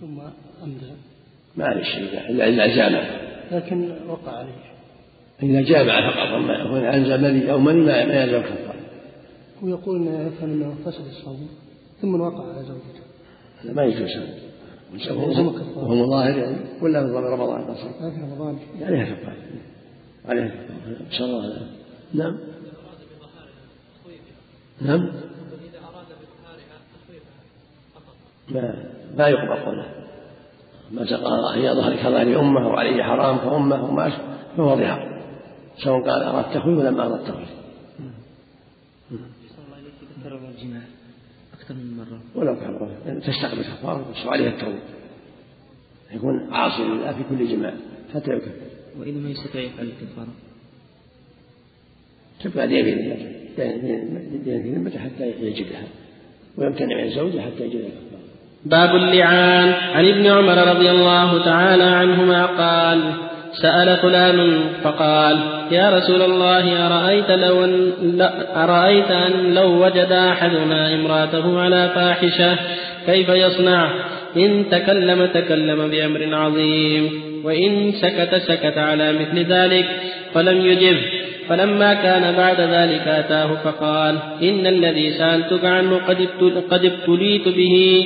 ثم أمضى. ما عليه شيء إلا إلا جامع. لكن وقع عليه إذا جامع فقط أما هو أنزل مني أو مني ما يلزم كفارة ويقول إنه يفهم أنه فسد الصوم ثم وقع على زوجته. هذا ما يجوز. وهو مظاهر يعني. ولا من رمضان ما في رمضان. عليها كفارة عليها كفارة نسأل الله. العافية. نعم. نعم ما ما يقبل قوله. ما تقال هي ظهر كظهر أمه وعليه حرام كأمه وما فهو ظهار سواء قال أردت تخويف ولا ما أردت تخويف الله تكرر الجماع أكثر من مرة. ولو كان تستقبل كفارة بس عليها التوبة يكون عاصي لله في كل جماع حتى يكفر. وإذا ما يستطيع يفعل الكفارة تبقى يمين بين في ذمته حتى يجدها. ويمتنع من الزوجة حتى يجدها. باب اللعان. عن ابن عمر رضي الله تعالى عنهما قال سأل فلان فقال يا رسول الله أرأيت لو أن أرأيت أن لو وجد أحدنا امرأته على فاحشة كيف يصنع؟ إن تكلم تكلم بأمر عظيم. وإن سكت سكت على مثل ذلك فلم يجب. فلما كان بعد ذلك أتاه فقال إن الذي سألتك عنه قد ابتليت به.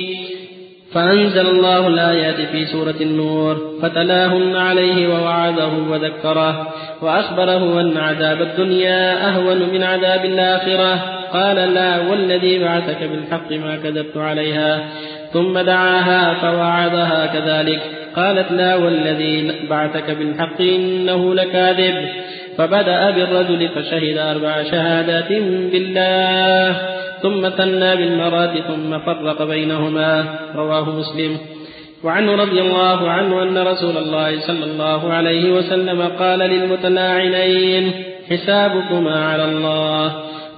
فأنزل الله الآيات في سورة النور فتلاهن عليه ووعظه وذكره وأخبره أن عذاب الدنيا أهون من عذاب الآخرة قال لا والذي بعثك بالحق ما كذبت عليها ثم دعاها فوعظها كذلك قالت لا والذي بعثك بالحق إنه لكاذب فبدأ بالرجل فشهد أربع شهادات بالله ثم ثنى بالمراد ثم فرق بينهما. رواه مسلم. وعنه رضي الله عنه أن رسول الله صلى الله عليه وسلم قال للمتلاعنين حسابكما على الله.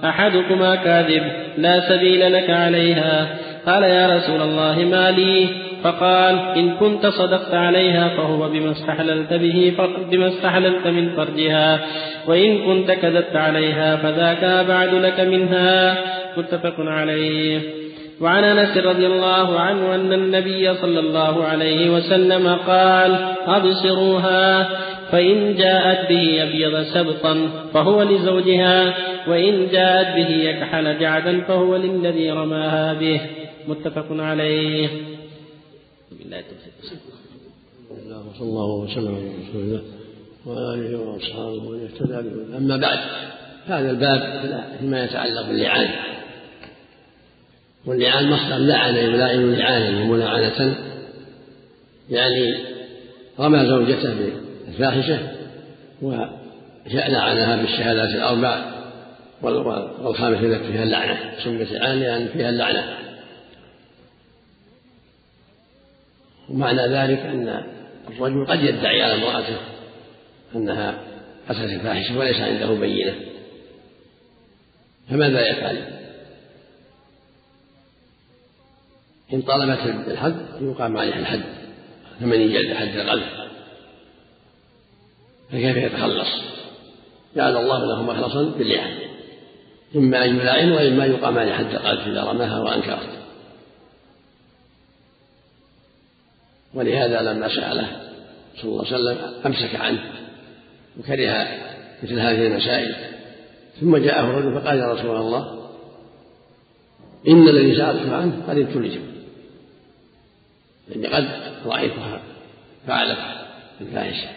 أحدكما كاذب. لا سبيل لك عليها. قال يا رسول الله ما لي فقال إن كنت صدقت عليها فهو بما استحللت به بما استحللت من فرجها. وإن كنت كذبت عليها فذاك أبعد لك منها. متفق عليه. وعن أنس رضي الله عنه أن النبي صلى الله عليه وسلم قال أبصروها فإن جاءت به أبيض سبطا فهو لزوجها وإن جاءت به يكحل جعدا فهو للذي رماها به. متفق عليه. بالله التوفيق صلى الله وسلم على رسول الله وآله وأصحابه ومن اهتدى به أما بعد هذا الباب فيما يتعلق باللعان. واللعان مصدر لعن يلائن لعانا وملاعنة يعني رمى زوجته بالفاحشة ولعنها بالشهادات الأربع والخامسة فيها اللعنة سميت لعان لأن فيها اللعنة ومعنى ذلك أن الرجل قد يدعي على امرأته أنها أتت الفاحشة وليس عنده بينة. فماذا يفعل؟ إن طلبت الحد يقام عليها الحد ثمن جلد حد القذف فكيف يتخلص؟ جعل الله له مخلصا باللعان إما أن يلاعن وإما يقام عليه حد القذف إذا رماها وأنكرت. ولهذا لما سأله صلى الله عليه وسلم أمسك عنه وكره مثل هذه المسائل. ثم جاءه الرجل فقال يا رسول الله إن الذي سألتك عنه قد ابتليت. لأني قد رأيتها فعلت الفاحشة.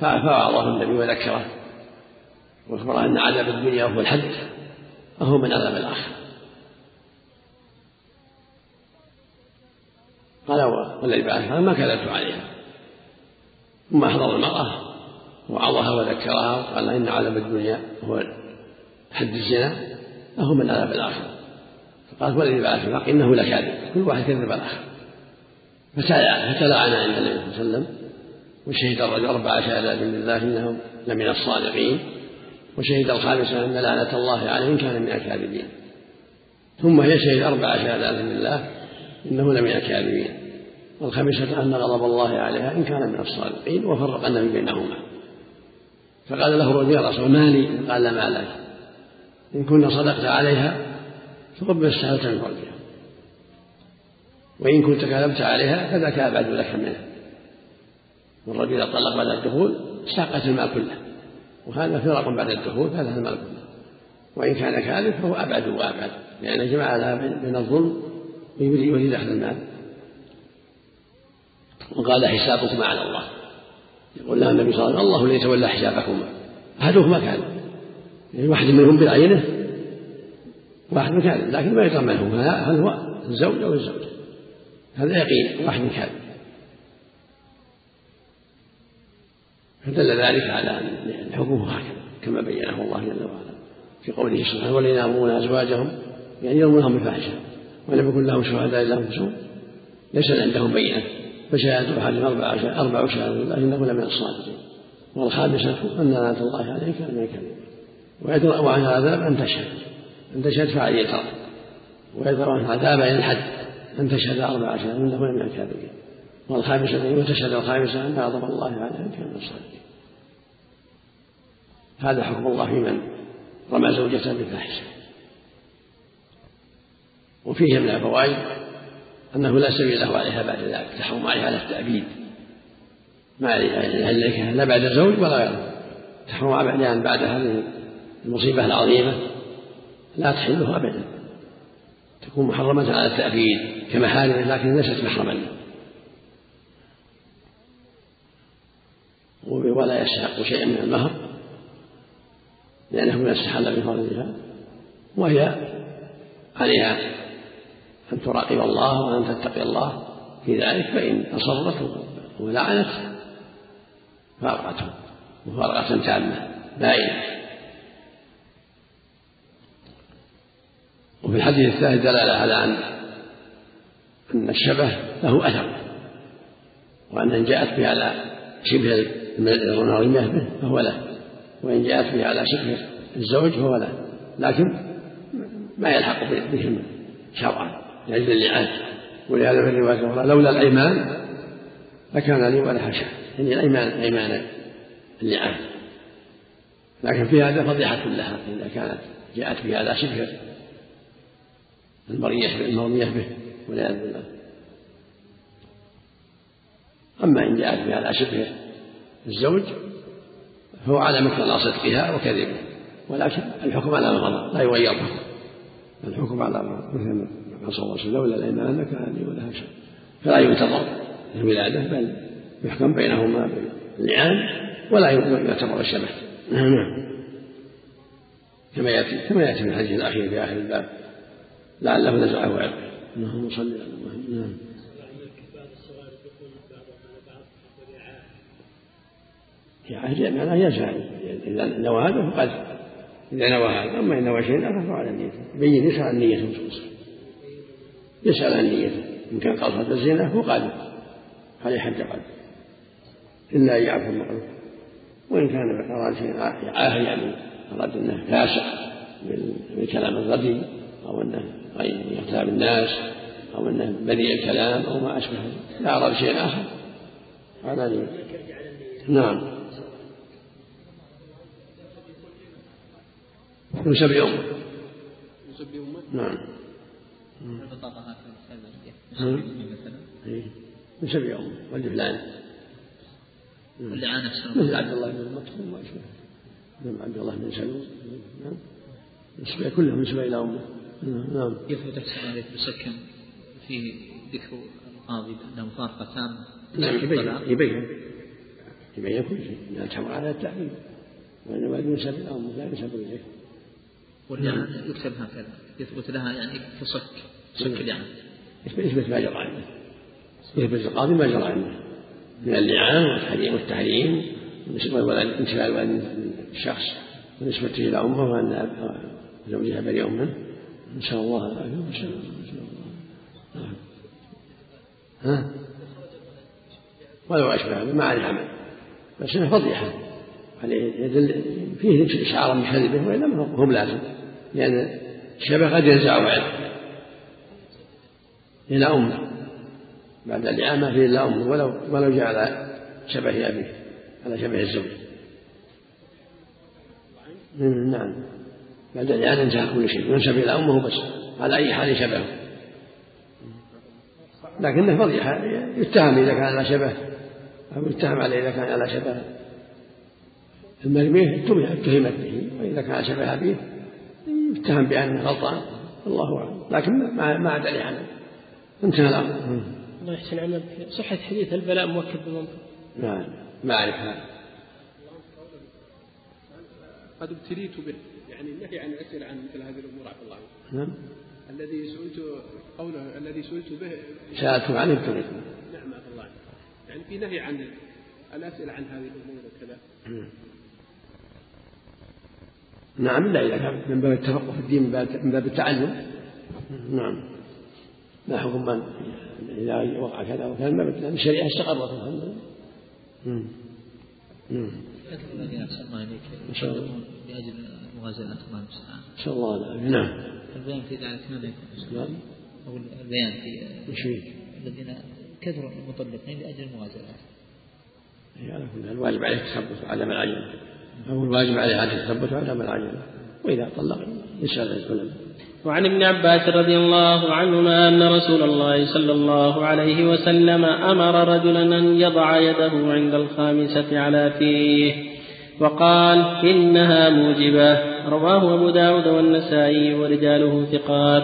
فوعظه النبي وذكره واخبره أن عذاب الدنيا هو الحد وهو من عذاب الآخرة. قال والذي بعث ما كذبت عليها. ثم أحضر المرأة وعظها وذكرها وقال إن عذاب الدنيا هو حد الزنا فهو من عذاب الآخرة. فقالت والذي بعث الحق إنه لكاذب. كل واحد كذب الآخر. فتلاعن عند النبي صلى الله عليه وسلم وشهد الرجل أربع شهادات بالله إنه لمن الصادقين وشهد الخامسة أن لعنة الله عليه إن كان من الكاذبين. ثم هي شهد أربع شهادات بالله إنه لمن الكاذبين. والخامسة أن غضب الله عليها إن كان من الصادقين وفرق النبي بينهما. فقال له الرجل يا رسول ما لي؟ قال ما لك. إن كنا صدقت عليها فقد استهلت من فرجها وإن كنت كذبت عليها فذاك أبعد لك منه. والرجل طلق بعد الدخول ساقت المال كله. وهذا فراق بعد الدخول فهذا المال كله. وإن كان كاذب فهو أبعد وأبعد لأن جمع لها بين الظلم ويريد أخذ المال. وقال حسابكم على الله. يقول لها النبي صلى الله عليه وسلم الله الذي يتولى حسابكما. أحدهما كان. يعني واحد منهم بعينه واحد كاذب لكن ما يدرى من هو هل هو الزوج أو الزوج هذا يقين واحد كاذب فدل ذلك على أن الحكم هكذا كما بينه الله جل وعلا. في قوله سبحانه والذين يأمرون أزواجهم يعني يرمونهم بالفاحشة. ولم يكن لهم شهداء إلا أنفسهم ليس عندهم بينة. فشهادة أحدهم أربع أربع شهادة بالله إنه لمن الصادقين والخامسة أن لعنة الله من الكذب ويدرأ عنها العذاب أن تشهد أن تشهد فعل يترى ويدرأ عنها العذاب إلى الحد أن تشهد أربع شهادة إنه لمن الكاذبين. والخامسة أن تشهد الخامسة أن غضب الله عليه كان من الصادقين. هذا حكم الله في من؟ رمى زوجته بالفاحشة. وفيه من الفوائد أنه لا سبيل له عليها بعد ذلك تحرم عليها على التأبيد. ما عليها لا بعد الزوج ولا غيره تحرم عليها بعد هذه المصيبة العظيمة لا تحله أبدا. تكون محرمة على التأبيد كمحارمه لكن ليست محرما. ولا يستحق شيئا من المهر لأنه من استحل بفضلها وهي عليها أن تراقب الله وأن تتقي الله في ذلك فإن أصرت ولعنت فارقته مفارقة تامة بائنة. وفي الحديث الثالث دلالة على أن أن الشبه له أثر وأن إن جاءت به على شبه المرمية به فهو له وإن جاءت به على شبه الزوج فهو له لكن ما يلحق بهم شرعا. لأجل اللعان ولهذا في الرواية الأخرى لولا الأيمان لكان لي ولا حشا يعني الأيمان أيمان اللعان لكن في هذا فضيحة لها إذا كانت جاءت به على شبه المرية المرمية به والعياذ بالله. أما إن جاءت به على شبه الزوج فهو على مقتضى صدقها وكذبه. ولكن الحكم على ما لا يغير الحكم. الحكم على مثل ما صلى الله عليه وسلم لولا الايمان لكان لي ولا شيء فلا ينتظر الولادة بل يحكم بينهما باللعان ولا يعتبر الشبه. نعم كما يأتي كما يأتي في الحديث الأخير في آخر الباب. لعله نزعه عرق اللهم صل على محمد. نعم. في عهد معناه يجعل إذا نوى هذا فقد إذا نوى هذا أما إن نوى آخر فهو على نيته يبين يسأل عن نيته يسأل عن نيته إن كان قصد الزنا فهو قادر. عليه حد قدر إلا أن يعفو المعروف وإن كان أراد شيء عاهي يعني أراد أنه فاسق بالكلام الردي أو أنه يغتاب الناس أو أنه بذيء الكلام أو ما أشبه لا أراد شيء آخر هذا لي نعم. أمة من سبع أمة نعم. البطاقة من سبع أمة والجفلان واللعانة مثل عبد الله بن مكتوم ما مثل عبد الله بن سلول. نعم. السبع كلهم من سبع إلى أمة. نعم. يثبت أحسن عليك مسكن فيه ذكر القاضي أنه مفارقة تامة نعم يبين يبين. يبين كل شيء. لا تحمل على التعليم وإنما ينسب إلى أمه لا ينسب إليه. واللعان يكتب هكذا. يثبت لها يعني تصك يثبت ما جرى عنده يثبت القاضي ما جرى عنده من اللعان والتحريم والتحريم انتفاء الولد الشخص. ونسبته إلى أمه وأن زوجها بريء منه. نسأل الله العافية. ونسال الله ها؟ ولو أشبه ما عليه عمل. بس إنه فضيحة. يدل فيه اشعار بكذبه وإلا هو لازم لأن الشبه قد ينزع بعد إلى أمه. بعد الإعامة فيه إلى أمه ولو ولو جاء على شبه أبيه على شبه الزوج. نعم. بعد الإعانة انتهى كل شيء ينسب إلى أمه بس على أي حال شبهه. لكنه فضيحة يتهم إذا كان على شبه أو يتهم عليه إذا كان على شبه. المرميه اتهمت به وإذا كان على شبه أبيه يتهم بأنه غلطان الله أعلم. لكن ما عاد عليه عنه. انتهى الأمر. الله يحسن عملك. صحة حديث البلاء مؤكد بالمنطق. نعم. ما أعرف هذا. قد ابتليت به. يعني النهي عن الأسئلة عن مثل هذه الأمور عفى الله نعم. الذي سئلت قوله الذي سئلت به. سألتم عنه ابتليت نعم عفى الله يعني في نهي عن الأسئلة عن هذه الأمور وكذا. نعم إلا إذا كان من باب التفقه في الدين من باب التعلم. نعم. ما حكم من إذا وقع كذا وكذا من باب الشريعة استقرت الحمد لله. الذين أحسن الله. إليك إن شاء الله. الله المستعان نسأل الله. العافية نعم. البيان في ذلك ماذا يكون؟ نعم. أو البيان في؟ الذين كثروا المطلقين لأجل الموازنات هي على كل حال. الواجب عليه التثبت وعدم العجلة أو الواجب عليه عدم التثبت وعدم العجلة وإذا طلق يسأل العلماء وعن ابن عباس رضي الله عنهما أن رسول الله صلى الله عليه وسلم أمر رجلا أن يضع يده عند الخامسة على فيه وقال إنها موجبة. رواه أبو داود والنسائي ورجاله ثقات.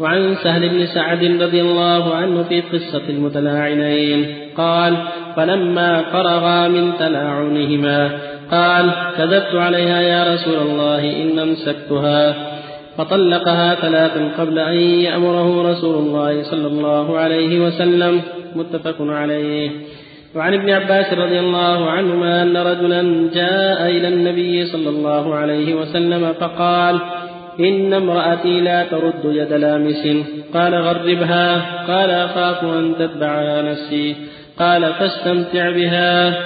وعن سهل بن سعد رضي الله عنه في قصة المتلاعنين. قال فلما فرغا من تلاعنهما. قال كذبت عليها يا رسول الله إن أمسكتها. فطلقها ثلاثا قبل أن يأمره رسول الله صلى الله عليه وسلم. متفق عليه. وعن ابن عباس رضي الله عنهما أن رجلا جاء إلى النبي صلى الله عليه وسلم فقال إن امرأتي لا ترد يد لامس. قال غربها. قال أخاف أن تتبعها نفسي. قال فاستمتع بها.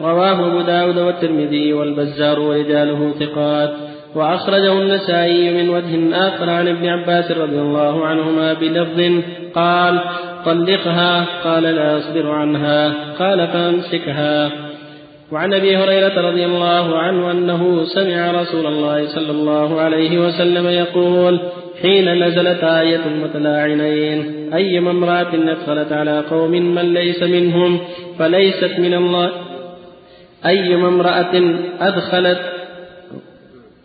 رواه أبو داود والترمذي والبزار ورجاله ثقات. وأخرجه النسائي من وجه آخر عن ابن عباس رضي الله عنهما بلفظ قال طلقها. قال لا أصبر عنها. قال فأمسكها. وعن أبي هريرة رضي الله عنه أنه سمع رسول الله صلى الله عليه وسلم يقول حين نزلت آية المتلاعنين أيما امرأة أدخلت على قوم من ليس منهم فليست من الله أيما امرأة أدخلت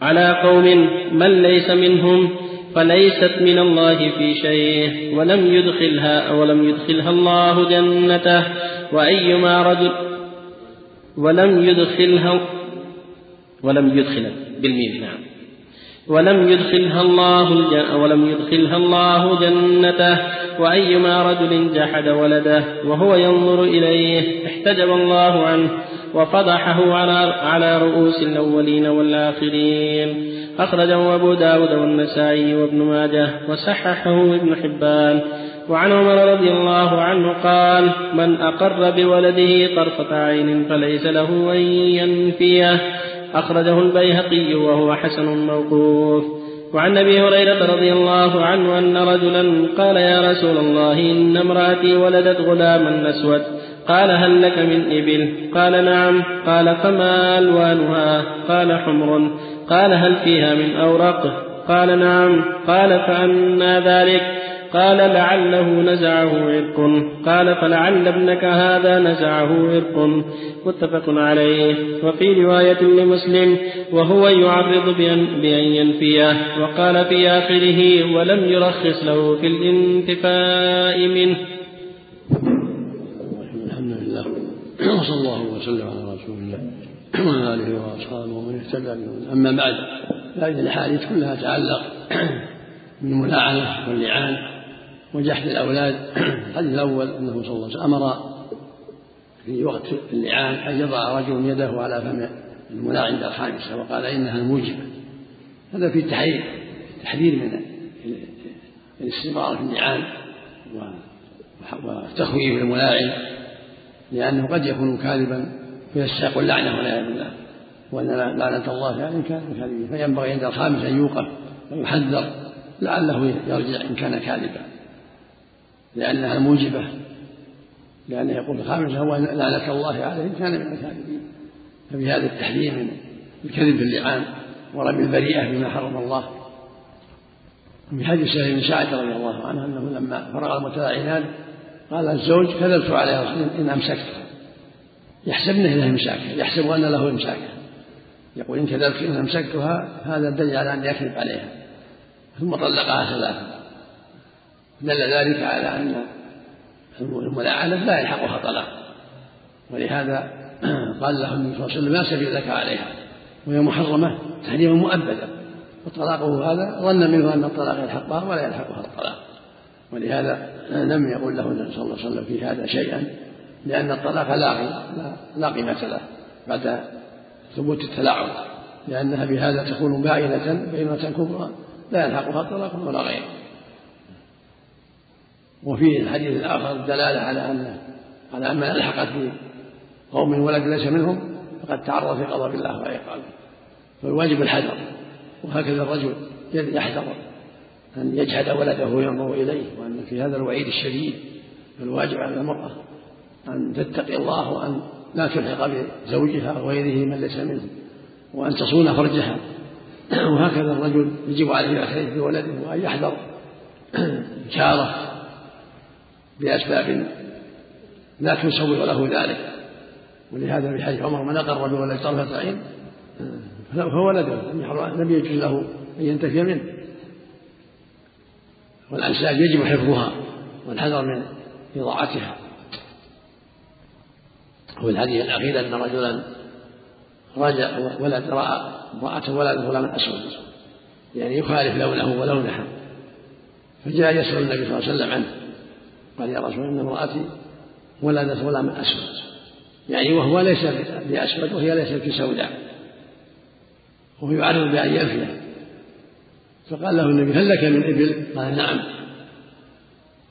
على قوم من ليس منهم فليست من الله في شيء ولم يدخلها ولم يدخلها الله جنته وأيما رجل ولم يدخلها ولم يدخل بالميم نعم. ولم يدخلها الله ولم يدخلها الله جنته وأيما رجل جحد ولده وهو ينظر إليه احتجب الله عنه وفضحه على على رؤوس الأولين والآخرين. أخرجه أبو داود والنسائي وابن ماجه وصححه ابن حبان. وعن عمر رضي الله عنه قال من أقر بولده طرفة عين فليس له أن ينفيه أخرجه البيهقي وهو حسن موقوف. وعن أبي هريرة رضي الله عنه أن رجلا قال يا رسول الله إن امرأتي ولدت غلاما أسود. قال هل لك من إبل؟ قال نعم. قال فما ألوانها؟ قال حمر. قال هل فيها من اوراق قال نعم. قال فأنا ذلك. قال لعله نزعه عرق. قال فلعل ابنك هذا نزعه عرق. متفق عليه. وفي رواية لمسلم وهو يعرض بأن, بأن ينفيه. وقال في آخره ولم يرخص له في الانتفاء منه. الحمد لله. وصلى الله وسلم على رسول الله وعلى آله وأصحابه ومن اهتدى بهم أما بعد فهذه الأحاديث كلها تتعلق بالملاعنة واللعان. وجحد الأولاد. الحديث الأول أنه صلى الله عليه وسلم أمر في وقت اللعان أن يضع رجل يده على فم الملاع عند الخامسه وقال إنها الموجبة. هذا في تحذير تحذير من الاستمرار في اللعان وتخويف الملاعن لأنه قد يكون كاذبا فيستحق اللعنة والعياذ بالله. وأن لعنة الله عليه كان كاذبا فينبغي عند الخامس أن يوقف ويحذر لعله يرجع إن كان كاذبا. لأنها موجبة لأنه يقول الخامس هو لعنة الله عليه إن كان من الكاذبين ففي هذا التحذير من الكذب في اللعان ورمي البريئة بما حرم الله. وفي حديث سهل بن سعد رضي الله عنه أنه لما فرغ المتلاعنان قال الزوج كذبت عليها إن أمسكتها يحسب أنه له إمساكها يحسب أن له إمساكها يقول إن كذبت إن أمسكتها هذا دليل على أن يكذب عليها. ثم طلقها ثلاثة. دل ذلك على أن الملاعنة لا يلحقها طلاق. ولهذا قال له النبي صلى الله عليه وسلم لا سبيل لك عليها. وهي محرمة تحريما مؤبدا وطلاقه هذا ظن منه أن الطلاق يلحقها ولا يلحقها الطلاق. ولهذا لم يقل له النبي صلى الله عليه وسلم في هذا شيئا لأن الطلاق لا لا قيمة له بعد ثبوت التلاعب. لأنها بهذا تكون باينة بينة كبرى لا يلحقها طلاق ولا غيره. وفي الحديث الآخر دلالة على أن على أن من ألحقت بقوم ولد ليس منهم فقد تعرض في غضب الله وعقابه. فالواجب الحذر وهكذا الرجل يحذر أن يجحد ولده وينظر إليه وأن في هذا الوعيد الشديد فالواجب على المرأة أن تتقي الله وأن لا تلحق بزوجها وغيره من ليس منه وأن تصون فرجها. وهكذا الرجل يجب عليه الخير في ولده وأن يحذر جاره بأسباب لا تسوغ له ذلك. ولهذا في حديث عمر من أقر بولد طرفة عين فولده لم يجوز له أن ينتفي منه. والأنساب يجب حفظها والحذر من إضاعتها. وفي الحديث الأخير أن رجلا رجع ولد رأى امرأة ولد غلام أسود. يعني يخالف لونه ولونها. فجاء يسأل النبي صلى الله عليه وسلم عنه قال يا رسول إن امرأتي ولدت غلاما أسود. يعني وهو ليس بأسود وهي ليست بسوداء. وهو يعرض بأن ينفيه فقال له النبي هل لك من إبل؟ قال نعم.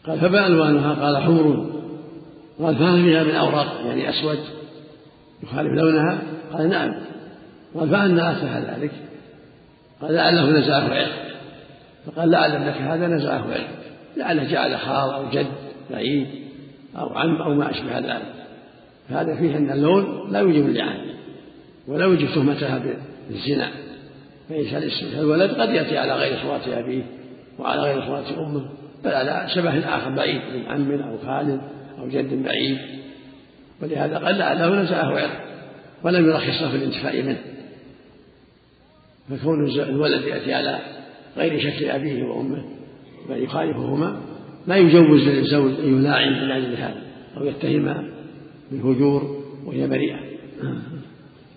قال فما ألوانها؟ قال حمر. قال فهل فيها من أوراق يعني أسود. يخالف لونها؟ قال نعم. قال فأنا أتى ذلك؟ قال لعله نزعه عرق فقال لعل ابنك هذا نزعه عرق لعله جعل خال أو جد. بعيد أو عم أو ما أشبه ذلك. فهذا فيه أن اللون لا يوجب اللعان ولا يوجب تهمتها بالزنا. فالولد قد يأتي على غير صورة أبيه وعلى غير صورة أمه بل على شبه آخر بعيد من عم أو خال أو جد بعيد. ولهذا قال لعله نزعه عرق ولم يرخص في الانتفاء منه. فكون الولد يأتي على غير شكل أبيه وأمه بل يخالفهما لا يجوز للزوج أن يلاعن من أجل هذا أو يتهمها بالهجور وهي بريئة.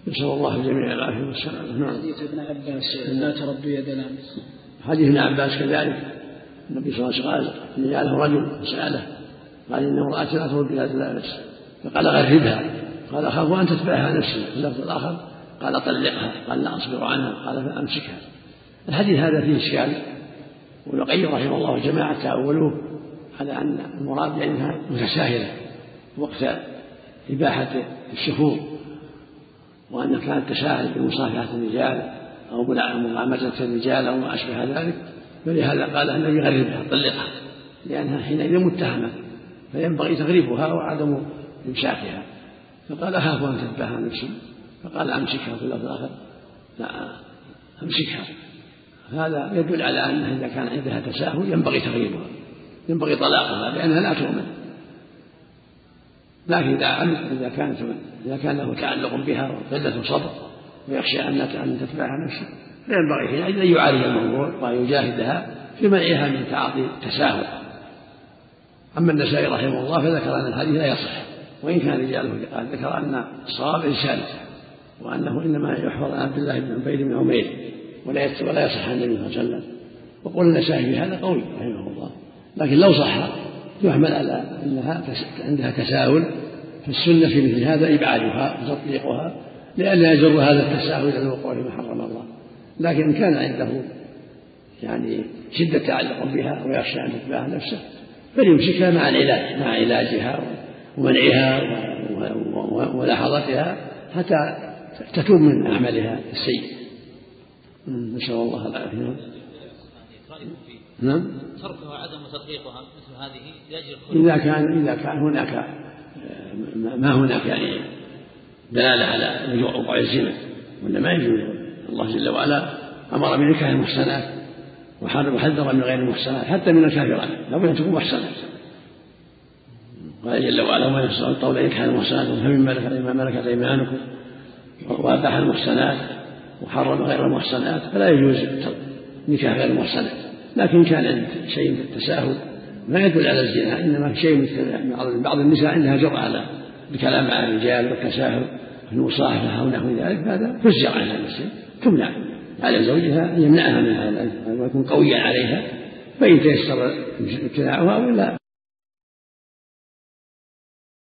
نسأل الله الجميع العافية والسلامة. نعم. حديث ابن عباس لا ترد يد لامس حديث ابن عباس كذلك. النبي صلى الله عليه وسلم قال جعله رجل سأله قال إن امرأتي لا ترد يد لامس فقال غربها قال أخاف أن تتبعها نفسي. في اللفظ الآخر قال طلقها. قال لا أصبر عنها. قال فأمسكها. الحديث هذا فيه إشكال القيم رحمه الله وجماعة تأولوه على أن المراد بأنها متساهلة وقت إباحة الشفور وأن كانت تساهل بمصافحة الرجال أو مغامسة الرجال أو ما أشبه ذلك فلهذا قال النبي غربها طلقها لأنها حينئذ متهمة فينبغي تغريبها وعدم إمساكها. فقال أخاف أن تتبعها نفسي فقال أمسكها في اللفظ الآخر. لا أمسكها. هذا يدل على أنها إذا كان عندها تساهل ينبغي تغييرها ينبغي طلاقها لأنها لا تؤمن. لكن إذا إذا كانت إذا كان له تعلق بها وقلة صبر ويخشى أن أن تتبعها نفسه فينبغي حينئذ أن يعالج الموضوع ويجاهدها في منعها من تعاطي التساهل. أما النسائي رحمه الله فذكر أن الحديث لا يصح وإن كان رجاله قال ذكر أن الصواب إرسال وأنه إنما يحفظ عن عبد الله بن عبيد بن عمير ولا ولا يصح عن النبي صلى الله عليه وسلم. وقول النسائي في هذا قوي رحمه الله. لكن لو صح يحمل على أنها عندها تساهل فالسنة في مثل هذا إبعادها وتطبيقها لئلا يجر هذا التساهل إلى الوقوع فيما حرم الله. لكن إن كان عنده يعني شدة تعلق بها ويخشى أن تتبعها نفسه فليمسكها مع العلاج مع علاجها ومنعها ولحظتها حتى تتوب من أعمالها السيء نسأل الله العافية. نعم. تركها وعدم تطبيقها مثل هذه لأجل إذا كان إذا كان هناك آه، ما هناك يعني دلالة على وقوع الزنا ولا ما يجوز. الله جل وعلا أمر بنكاح المحسنات وحذر من غير المحسنات حتى من الكافرات. لابد أن تكون محسنات قال جل وعلا وما يفسر القول أن كان محسنات فمما ملكت ما ملكت أيمانكم وأباح المحسنات وحرم غير المحسنات فلا يجوز نكاح غير المحسنات. لكن كان شيء من التساهل ما يدل على الزنا إنما شيء من بعض النساء عندها جرأة على الكلام مع الرجال والتساهل المصاحبة أو نحو ذلك هذا تزجر عنها المسلم تمنع. على زوجها يمنعها من هذا ويكون قويا عليها فإن تيسر ابتلاعها ولا